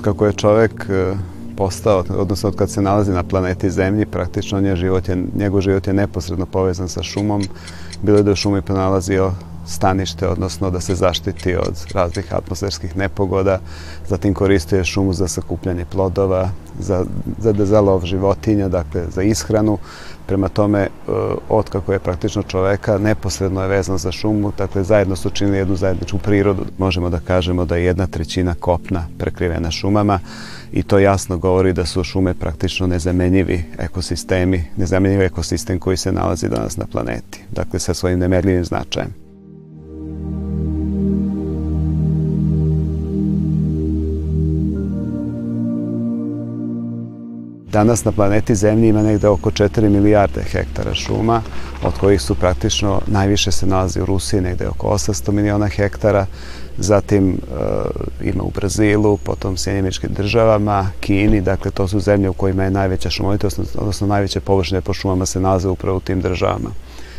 Od kako je čovek e, postao, odnosno od kad se nalazi na planeti Zemlji, praktično nje život je, njegov život je neposredno povezan sa šumom. Bilo je da u šumi pronalazio stanište, odnosno da se zaštiti od raznih atmosferskih nepogoda. Zatim koristio je šumu za sakupljanje plodova, za, za, za lov životinja, dakle za ishranu. Prema tome, e, od kako je praktično čoveka, neposredno je vezan za šumu, dakle zajedno su činili jednu zajedničku prirodu. Možemo da kažemo da je jedna trećina kopna prekrivena šumama i to jasno govori da su šume praktično nezamenjivi ekosistemi, nezamenjivi ekosistem koji se nalazi danas na planeti, dakle sa svojim nemerljivim značajem. Danas na planeti Zemlji ima negde oko 4 milijarde hektara šuma, od kojih su praktično najviše se nalazi u Rusiji, negde oko 800 miliona hektara, zatim e, ima u Brazilu, potom Sjedinjeničkim državama, Kini, dakle to su zemlje u kojima je najveća šumovitost, odnosno najveće površine po šumama se nalaze upravo u tim državama.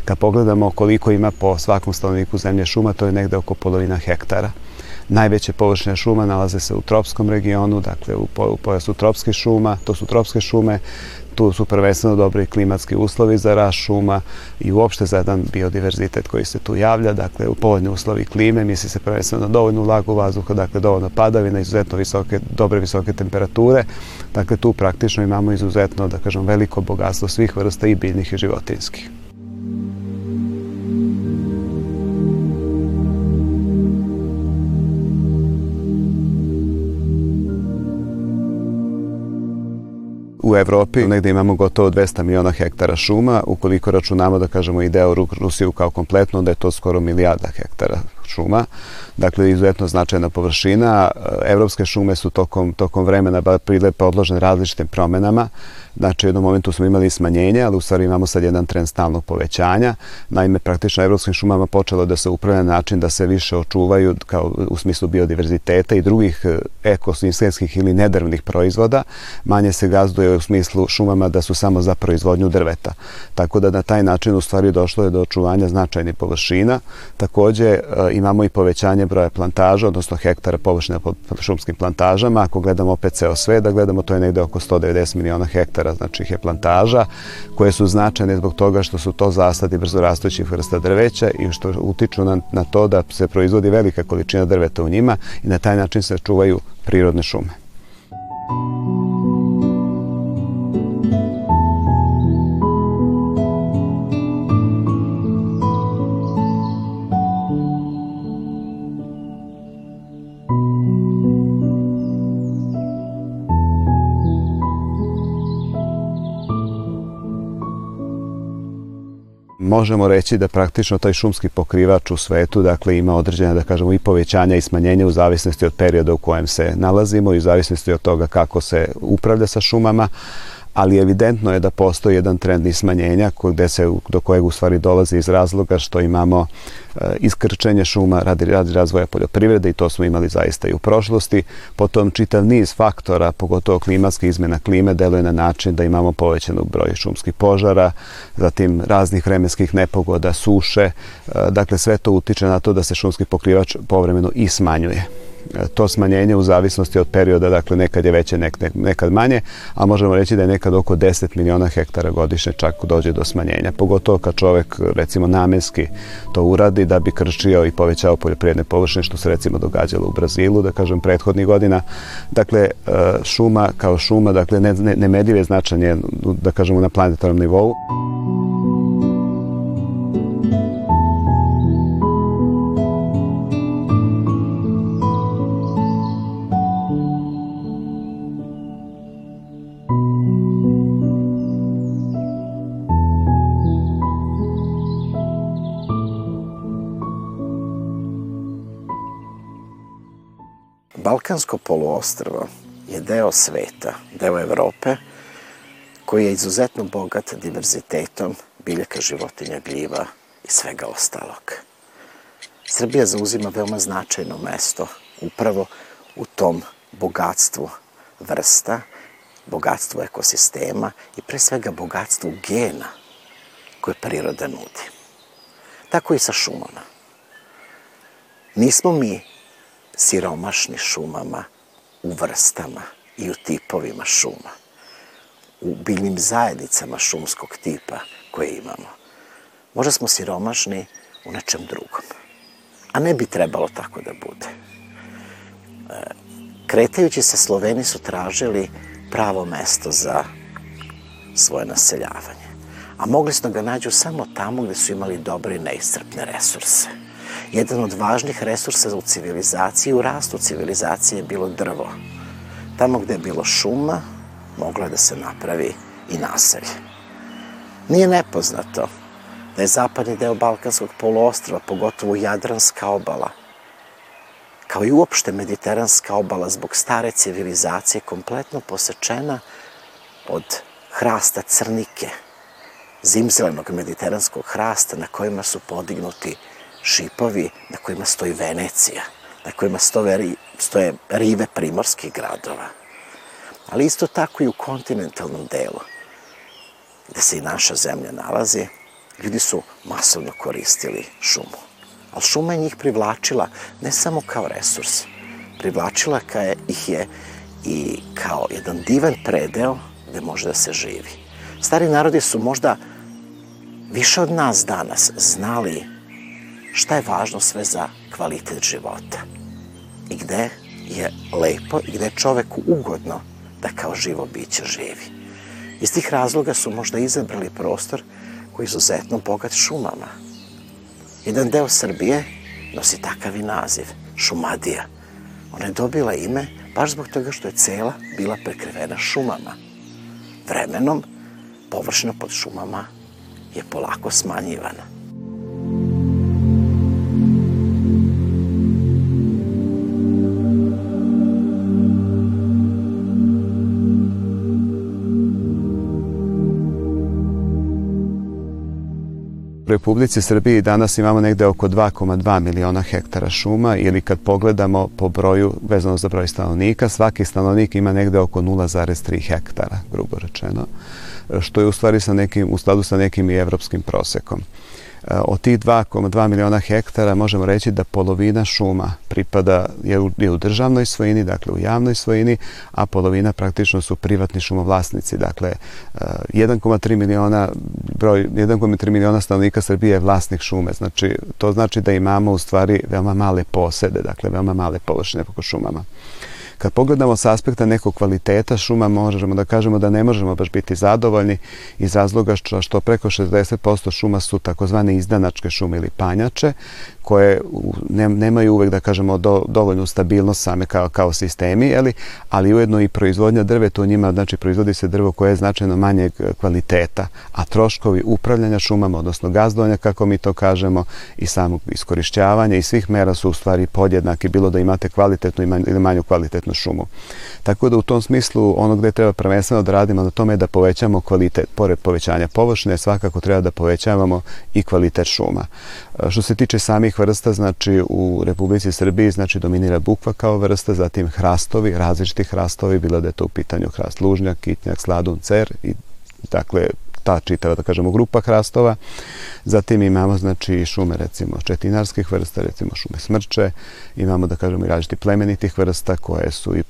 Kad pogledamo koliko ima po svakom stanovniku zemlje šuma, to je negde oko polovina hektara. Najveće površine šuma nalaze se u tropskom regionu, dakle u, u pojasu tropskih šuma, to su tropske šume, tu su prvenstveno dobri klimatski uslovi za rast šuma i uopšte za jedan biodiverzitet koji se tu javlja, dakle u povoljne uslovi klime, misli se prvenstveno na dovoljnu vlagu vazduha, dakle dovoljno padavina, izuzetno visoke, dobre visoke temperature, dakle tu praktično imamo izuzetno, da kažem, veliko bogatstvo svih vrsta i biljnih i životinskih. U Evropi negde imamo gotovo 200 miliona hektara šuma, ukoliko računamo da kažemo i deo Rusiju kao kompletno, onda je to skoro milijarda hektara šuma. Dakle, izuzetno značajna površina. Evropske šume su tokom, tokom vremena bile podložene različitim promenama. Znači, u jednom momentu smo imali smanjenje, ali u stvari imamo sad jedan trend stalnog povećanja. Naime, praktično evropskim šumama počelo da se upravlja na način da se više očuvaju kao u smislu biodiverziteta i drugih e, ekosistemskih ili nedrvnih proizvoda. Manje se gazduje u smislu šumama da su samo za proizvodnju drveta. Tako da na taj način u stvari došlo je do očuvanja značajnih površina. Takođe e, imamo i povećanje broja plantaža, odnosno hektara površine pod šumskim plantažama. Ako gledamo opet ceo sve, da gledamo to je negde oko 190 miliona hektara hektara znači je plantaža koje su značajne zbog toga što su to zasadi brzorastućih vrsta drveća i što utiču na, na to da se proizvodi velika količina drveta u njima i na taj način se čuvaju prirodne šume. Možemo reći da praktično taj šumski pokrivač u svetu dakle ima određene da kažemo i povećanja i smanjenja u zavisnosti od perioda u kojem se nalazimo i u zavisnosti od toga kako se upravlja sa šumama ali evidentno je da postoji jedan trend smanjenja gde se, do kojeg u stvari dolazi iz razloga što imamo e, iskrčenje šuma radi, radi razvoja poljoprivrede i to smo imali zaista i u prošlosti. Potom čitav niz faktora, pogotovo klimatske izmena klime, deluje na način da imamo povećanu broj šumskih požara, zatim raznih vremenskih nepogoda, suše. E, dakle, sve to utiče na to da se šumski pokrivač povremeno i smanjuje to smanjenje u zavisnosti od perioda, dakle nekad je veće, nekad manje, a možemo reći da je nekad oko 10 miliona hektara godišnje čak dođe do smanjenja. Pogotovo kad čovek recimo namenski to uradi da bi krčio i povećao poljoprivredne površine što se recimo događalo u Brazilu, da kažem prethodnih godina. Dakle, e, šuma kao šuma, dakle nemedljive značanje, da kažemo na planetarnom nivou. Balkansko poluostrvo je deo sveta, deo Evrope, koji je izuzetno bogat diverzitetom biljaka, životinja, gljiva i svega ostalog. Srbija zauzima veoma značajno mesto upravo u tom bogatstvu vrsta, bogatstvu ekosistema i pre svega bogatstvu gena koje priroda nudi. Tako i sa šumama. Nismo mi siromašni šumama u vrstama i u tipovima šuma, u biljnim zajednicama šumskog tipa koje imamo. Možda smo siromašni u nečem drugom, a ne bi trebalo tako da bude. E, kretajući se Sloveni su tražili pravo mesto za svoje naseljavanje. A mogli su da ga nađu samo tamo gde su imali dobre i neiscrpne resurse. Jedan od važnih resursa u civilizaciji, u rastu civilizacije je bilo drvo. Tamo gde je bilo šuma, moglo je da se napravi i naselje. Nije nepoznato da je zapadni deo Balkanskog poluostrava, pogotovo Jadranska obala, kao i uopšte mediteranska obala zbog stare civilizacije kompletno posečena od hrasta crnike, zimzelenog mediteranskog hrasta na kojima su podignuti šipovi, na kojima stoji Venecija, na kojima stoje, stoje rive primorskih gradova. Ali isto tako i u kontinentalnom delu, gde se i naša zemlja nalazi, ljudi su masovno koristili šumu. Ali šuma je njih privlačila ne samo kao resurs, privlačila ka ih je i kao jedan divan predeo gde može da se živi. Stari narodi su možda više od nas danas znali šta je važno sve za kvalitet života i gde je lepo i gde je čoveku ugodno da kao živo biće živi. Iz tih razloga su možda izabrali prostor koji je izuzetno bogat šumama. Jedan deo Srbije nosi takav i naziv, Šumadija. Ona je dobila ime baš zbog toga što je cela bila prekrivena šumama. Vremenom, površina pod šumama je polako smanjivana. Republici Srbiji danas imamo negde oko 2,2 miliona hektara šuma ili kad pogledamo po broju, vezano za broj stanovnika, svaki stanovnik ima negde oko 0,3 hektara, grubo rečeno, što je u stvari sa nekim, u skladu sa nekim i evropskim prosekom. Od tih 2,2 miliona hektara možemo reći da polovina šuma pripada je u, je u državnoj svojini, dakle u javnoj svojini, a polovina praktično su privatni šumovlasnici. Dakle, 1,3 miliona broj 1,3 miliona stanovnika Srbije je vlasnik šume. Znači, to znači da imamo u stvari veoma male posede, dakle veoma male površine po šumama. Kad pogledamo sa aspekta nekog kvaliteta šuma, možemo da kažemo da ne možemo baš biti zadovoljni iz razloga što, što preko 60% šuma su takozvane izdanačke šume ili panjače, koje ne, nemaju uvek, da kažemo, do, dovoljnu stabilnost same kao, kao sistemi, ali, ali ujedno i proizvodnja drveta u njima, znači proizvodi se drvo koje je značajno manjeg kvaliteta, a troškovi upravljanja šumama, odnosno gazdovanja, kako mi to kažemo, i samog iskorišćavanja i svih mera su u stvari podjednaki, bilo da imate kvalitetnu ili manju kvalitetnu šumu. Tako da u tom smislu ono gde treba prvenstveno da radimo na tome je da povećamo kvalitet, pored povećanja površine, svakako treba da povećavamo i kvalitet šuma. Što se tiče samih vrsta, znači u Republici Srbiji znači dominira bukva kao vrsta, zatim hrastovi, različiti hrastovi, bilo da je to u pitanju hrast lužnjak, kitnjak, sladun, cer i dakle ta čitava, da kažemo, grupa hrastova. Zatim imamo, znači, šume, recimo, četinarskih vrsta, recimo šume smrče. Imamo, da kažemo, i različiti plemenitih vrsta koje, su i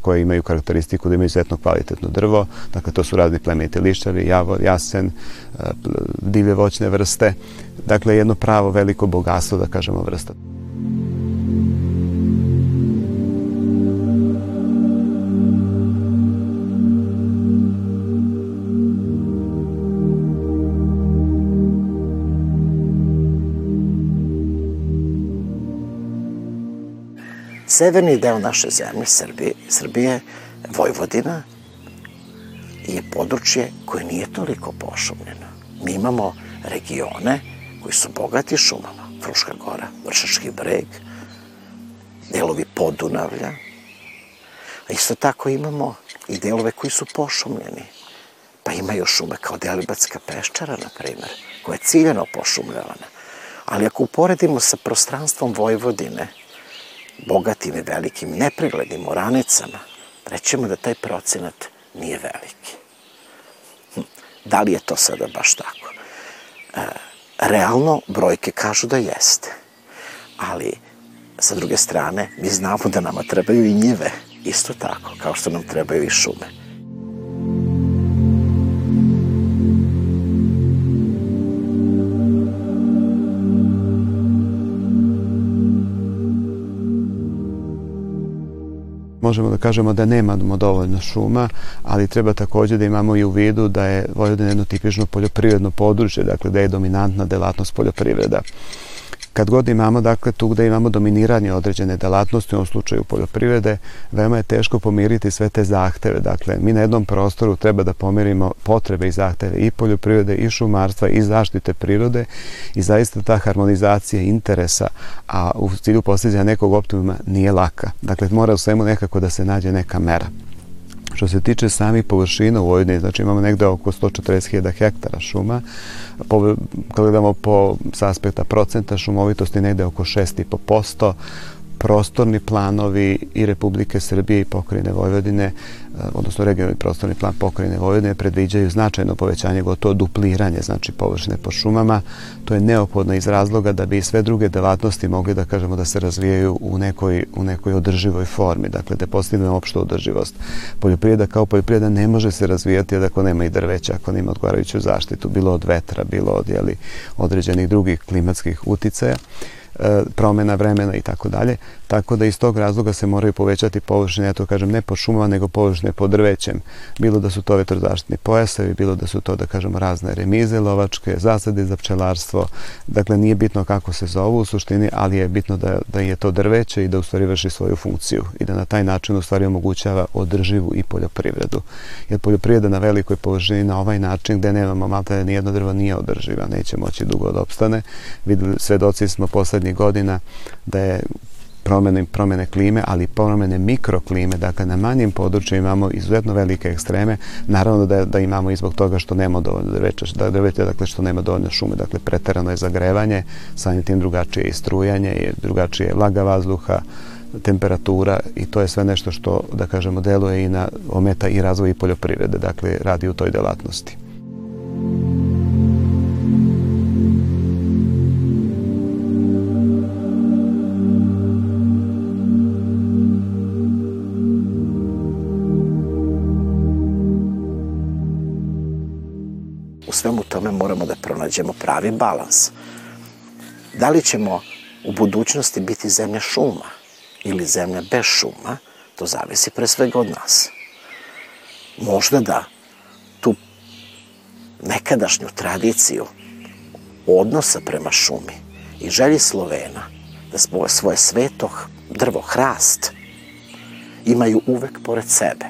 koje imaju karakteristiku da imaju izuzetno kvalitetno drvo. Dakle, to su razni plemeniti lišćari, javor, jasen, e, divlje voćne vrste. Dakle, jedno pravo veliko bogatstvo, da kažemo, vrsta. Severni deo naše zemlje, Srbije, Srbije, Vojvodina, je područje koje nije toliko pošumljeno. Mi imamo regione koji su bogati šumama. Fruška gora, Vršački breg, delovi Podunavlja. A isto tako imamo i delove koji su pošumljeni. Pa imaju šume kao Delibatska peščara, na primer, koja je ciljeno pošumljavana. Ali ako uporedimo sa prostranstvom Vojvodine, bogatim i velikim, nepriglednim oranicama, rećemo da taj procenat nije veliki. Hm, da li je to sada baš tako? E, realno, brojke kažu da jeste. Ali, sa druge strane, mi znamo da nama trebaju i njive isto tako, kao što nam trebaju i šume. Možemo da kažemo da nemamo dovoljno šuma, ali treba takođe da imamo i u vidu da je Vojvodina jedno tipično poljoprivredno područje, dakle da je dominantna delatnost poljoprivreda kad god imamo, dakle, tu gde imamo dominiranje određene delatnosti, u ovom slučaju poljoprivrede, veoma je teško pomiriti sve te zahteve. Dakle, mi na jednom prostoru treba da pomirimo potrebe i zahteve i poljoprivrede, i šumarstva, i zaštite prirode i zaista ta harmonizacija interesa, a u cilju postizanja nekog optimuma nije laka. Dakle, mora u svemu nekako da se nađe neka mera. Što se tiče samih površina u Vojvodini, znači imamo negde oko 140.000 hektara šuma, po, kad gledamo po, s aspekta procenta šumovitosti negde oko 6,5%, prostorni planovi i Republike Srbije i pokrajine Vojvodine, odnosno regionalni prostorni plan pokrajine Vojvodine predviđaju značajno povećanje, gotovo dupliranje, znači površine po šumama. To je neophodno iz razloga da bi sve druge delatnosti mogli da kažemo da se razvijaju u nekoj, u nekoj održivoj formi, dakle da postignemo opštu održivost. Poljoprivreda kao poljoprivreda ne može se razvijati ako nema i drveća, ako nema odgovarajuću zaštitu, bilo od vetra, bilo od jeli, određenih drugih klimatskih uticaja. E, promena vremena i tako dalje. Tako da iz tog razloga se moraju povećati površine, ja to kažem ne po šumama, nego površine pod drvećem. Bilo da su to vetrozaštitni pojasevi, bilo da su to, da kažemo, razne remize lovačke, zasade za pčelarstvo. Dakle, nije bitno kako se zovu u suštini, ali je bitno da, da je to drveće i da u stvari vrši svoju funkciju i da na taj način u stvari omogućava održivu i poljoprivredu. Jer poljoprivreda na velikoj površini na ovaj način gde nemamo malta ni jedno drvo nije održiva, neće moći dugo da opstane. Videli, svedoci smo poslednjih godina da je promene, promene klime, ali promene mikroklime, dakle na manjim područjima imamo izuzetno velike ekstreme, naravno da, da imamo i zbog toga što nema dovoljno drveća, da drveća, dakle što nema dovoljno šume, dakle preterano je zagrevanje, samim tim drugačije je strujanje, drugačije je vlaga vazduha, temperatura i to je sve nešto što, da kažemo, deluje i na ometa i razvoj i poljoprivrede, dakle radi u toj delatnosti. Moramo da pronađemo pravi balans. Da li ćemo u budućnosti biti zemlja šuma ili zemlja bez šuma, to zavisi pre svega od nas. Možda da tu nekadašnju tradiciju odnosa prema šumi i želji Slovena da svoje sveto drvo, hrast, imaju uvek pored sebe.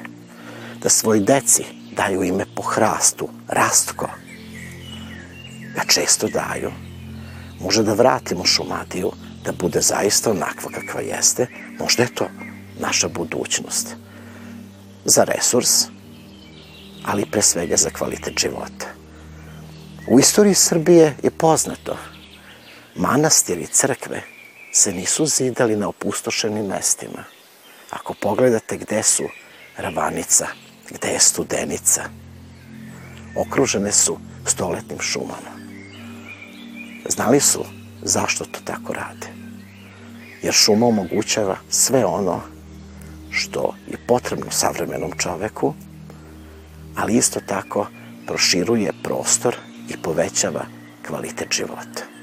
Da svoj deci daju ime po hrastu, rastko, da često daju. Može da vratimo Šumadiju da bude zaista onakva kakva jeste. Možda je to naša budućnost. Za resurs, ali pre svega za kvalitet života. U istoriji Srbije je poznato manastiri i crkve se nisu zidali na opustošenim mestima. Ako pogledate gde su Ravanica, gde je Studenica, okružene su stoletnim šumama. Znali su zašto to tako rade. Jer šuma omogućava sve ono što je potrebno savremenom čoveku, ali isto tako proširuje prostor i povećava kvalitet života.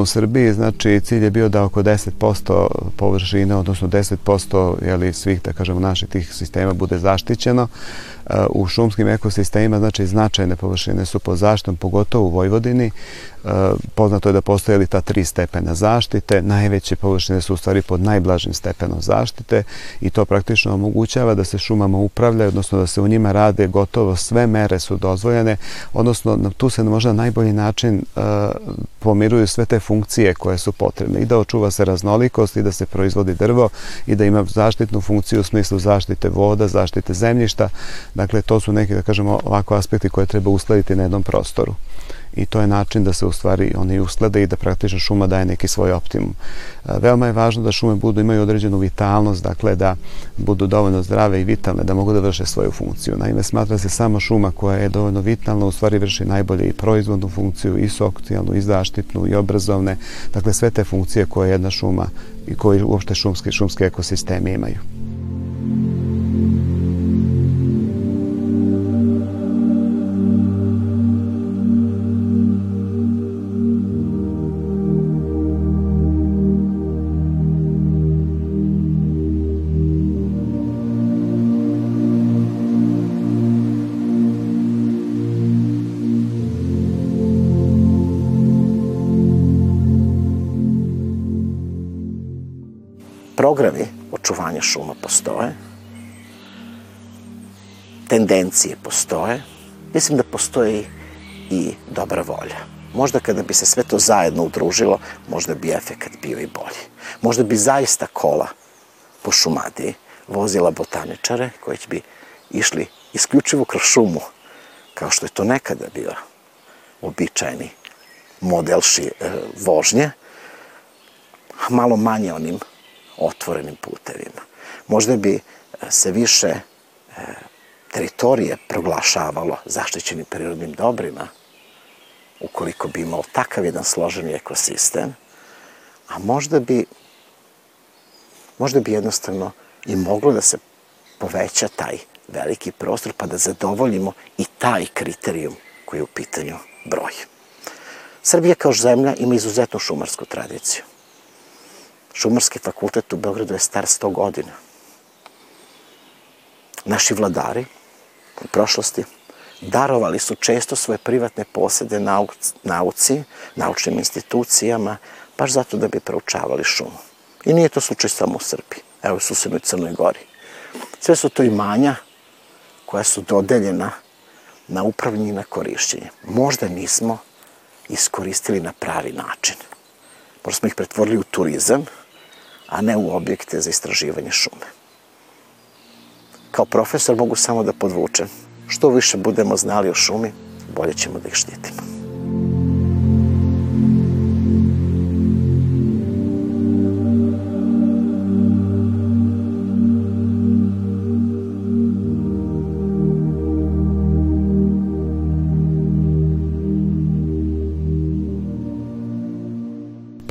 U Srbiji, znači, cilj je bio da oko 10% površine, odnosno 10% jeli, svih, da kažemo, naših tih sistema bude zaštićeno. U šumskim ekosistemima, znači, značajne površine su pod zaštom, pogotovo u Vojvodini. Poznato je da postoje ta tri stepena zaštite. Najveće površine su u stvari pod najblažim stepenom zaštite i to praktično omogućava da se šumama upravlja, odnosno da se u njima rade gotovo sve mere su dozvoljene, odnosno tu se možda na najbolji način pomiruju sve te funkcije koje su potrebne i da očuva se raznolikost i da se proizvodi drvo i da ima zaštitnu funkciju u smislu zaštite voda, zaštite zemljišta. Dakle, to su neki, da kažemo, ovako aspekti koje treba uskladiti na jednom prostoru. i to je način da se u stvari oni usklade i da praktično šuma daje neki svoj optimum. Veoma je važno da šume budu imaju određenu vitalnost, dakle da budu dovoljno zdrave i vitalne, da mogu da vrše svoju funkciju. Naime, smatra se samo šuma koja je dovoljno vitalna, u stvari vrši najbolje i proizvodnu funkciju, i socijalnu, i zaštitnu, i obrazovne, dakle sve te funkcije koje jedna šuma i koje uopšte šumske, šumske ekosisteme imaju. Očuvanja šuma postoje, tendencije postoje, mislim da postoji i dobra volja. Možda kada bi se sve to zajedno udružilo, možda bi efekat bio i bolji. Možda bi zaista kola po šumadiji vozila botaničare koji bi išli isključivo kroz šumu, kao što je to nekada bio običajni model ši, e, vožnje, malo manje onim otvorenim putevima. Možda bi e, se više e, teritorije proglašavalo zaštićenim prirodnim dobrima, ukoliko bi imao takav jedan složeni ekosistem, a možda bi, možda bi jednostavno i moglo da se poveća taj veliki prostor, pa da zadovoljimo i taj kriterijum koji je u pitanju broj. Srbija kao zemlja ima izuzetnu šumarsku tradiciju. Šumarski fakultet u Beogradu je star 100 godina. Naši vladari u prošlosti darovali su često svoje privatne posede nauci, naučnim institucijama, baš zato da bi proučavali šumu. I nije to slučaj samo u Srbiji, evo u susednoj Crnoj Gori. Sve su to imanja koja su dodeljena na upravljanje i na korišćenje. Možda nismo iskoristili na pravi način. Možda smo ih pretvorili u turizam, a ne u objekte za istraživanje šume. Kao profesor mogu samo da podvučem. Što više budemo znali o šumi, bolje ćemo da ih štitimo.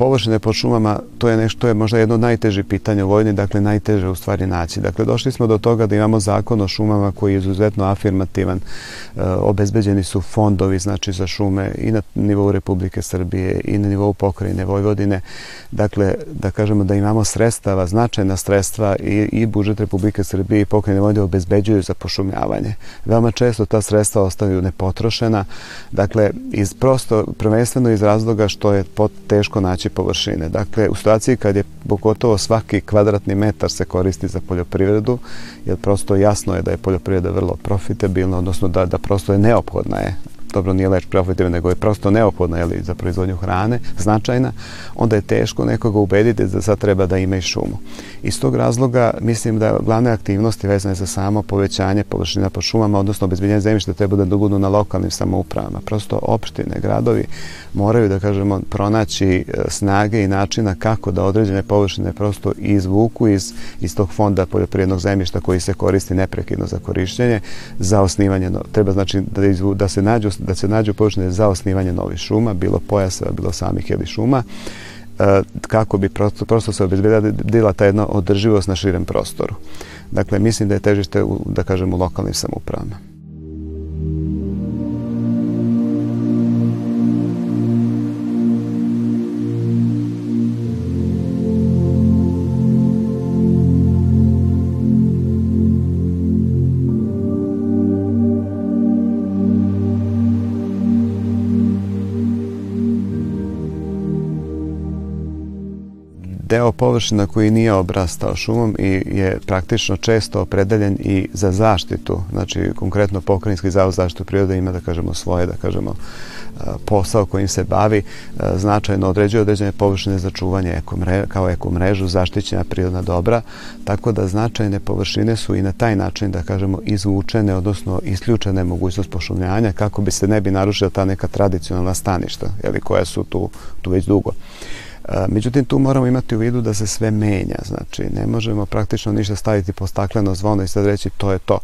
površine pod šumama, to je nešto, to je možda jedno od najtežih pitanja u vojni, dakle najteže u stvari naći. Dakle, došli smo do toga da imamo zakon o šumama koji je izuzetno afirmativan. E, obezbeđeni su fondovi, znači, za šume i na nivou Republike Srbije i na nivou pokrajine Vojvodine. Dakle, da kažemo da imamo sredstava, značajna sredstva i, i budžet Republike Srbije i pokrajine Vojvodine obezbeđuju za pošumljavanje. Veoma često ta sredstva ostaju nepotrošena. Dakle, iz prosto, prvenstveno iz razloga što je pot, teško naći površine. Dakle, u situaciji kad je pogotovo svaki kvadratni metar se koristi za poljoprivredu, jer prosto jasno je da je poljoprivreda vrlo profitabilna, odnosno da, da prosto je neophodna je dobro nije leč profitabilna, nego je prosto neophodna jeli, za proizvodnju hrane, značajna, onda je teško nekoga ubediti da sad treba da ima i šumu. Iz tog razloga mislim da glavne aktivnosti vezane za samo povećanje površina po šumama, odnosno obezbiljenje zemljišta treba da budu na lokalnim samoupravama. Prosto opštine, gradovi moraju da kažemo pronaći e, snage i načina kako da određene površine prosto izvuku iz, iz tog fonda poljoprivrednog zemljišta koji se koristi neprekidno za korišćenje za osnivanje, treba znači da, izvu, da se nađu da se nađu površine za osnivanje novih šuma, bilo pojaseva, bilo samih ili šuma, e, kako bi prosto, prosto se obezbedila ta jedna održivost na širem prostoru. Dakle, mislim da je težište, u, da kažem, u lokalnim samoupravama. Deo površina koji nije obrastao šumom i je praktično često opredeljen i za zaštitu. Znači, konkretno pokrajinski zavod zaštitu prirode ima, da kažemo, svoje, da kažemo, posao kojim se bavi značajno određuje određene površine za čuvanje kao ekomrežu, zaštićena prirodna dobra, tako da značajne površine su i na taj način, da kažemo, izvučene, odnosno isključene mogućnost pošumljanja kako bi se ne bi narušila ta neka tradicionalna staništa, jeli, koja su tu, tu već dugo. Međutim, tu moramo imati u vidu da se sve menja, znači ne možemo praktično ništa staviti po stakleno zvono i sad reći to je to.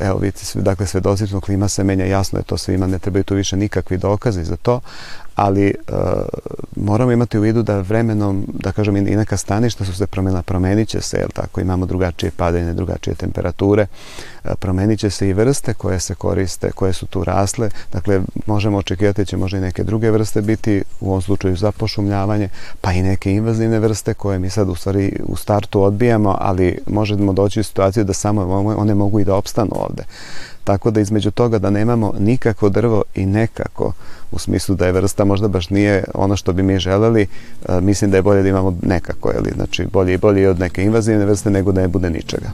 Evo vidite, dakle svedoci smo, klima se menja, jasno je to svima, ne trebaju tu više nikakvi dokazi za to, ali uh, moramo imati u vidu da vremenom, da kažem, i neka staništa su se promenila, promenit će se, jel tako, imamo drugačije padajne, drugačije temperature, uh, promenit će se i vrste koje se koriste, koje su tu rasle, dakle, možemo očekivati da će možda i neke druge vrste biti, u ovom slučaju za pošumljavanje, pa i neke invazivne vrste koje mi sad u stvari u startu odbijamo, ali možemo doći u situaciju da samo one mogu i da opstanu ovde. Tako da između toga da nemamo nikako drvo i nekako, u smislu da je vrsta možda baš nije ono što bi mi želeli, mislim da je bolje da imamo nekako, jeli? znači bolje i bolje od neke invazivne vrste nego da ne bude ničega.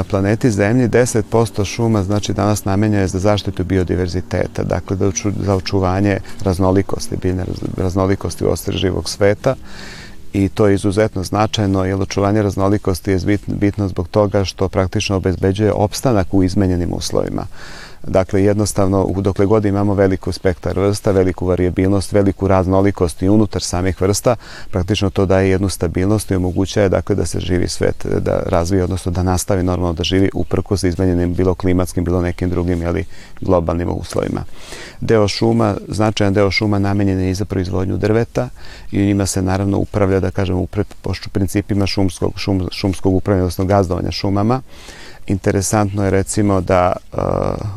Na planeti Zemlji 10% šuma znači danas namenja je za zaštitu biodiverziteta, dakle za očuvanje raznolikosti, biljne raznolikosti u živog sveta i to je izuzetno značajno jer očuvanje raznolikosti je bitno zbog toga što praktično obezbeđuje opstanak u izmenjenim uslovima. Dakle, jednostavno, dokle god imamo veliku spektar vrsta, veliku variabilnost, veliku raznolikost i unutar samih vrsta, praktično to daje jednu stabilnost i omogućaje dakle, da se živi svet, da razvije, odnosno da nastavi normalno da živi uprkos izmenjenim bilo klimatskim, bilo nekim drugim jeli, globalnim uslovima. Deo šuma, značajan deo šuma namenjen je i za proizvodnju drveta i njima se naravno upravlja, da kažemo, u principima šumskog, šum, šumskog upravljanja, odnosno gazdovanja šumama. Interesantno je recimo da uh,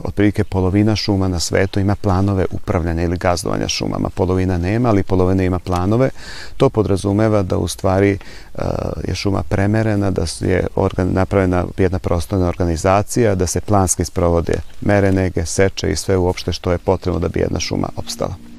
otprilike polovina šuma na svetu ima planove upravljanja ili gazdovanja šumama. Polovina nema, ali polovina ima planove. To podrazumeva da u stvari uh, je šuma premerena, da je organ, napravljena jedna prostorna organizacija, da se planski sprovode mere, nege, seče i sve uopšte što je potrebno da bi jedna šuma opstala.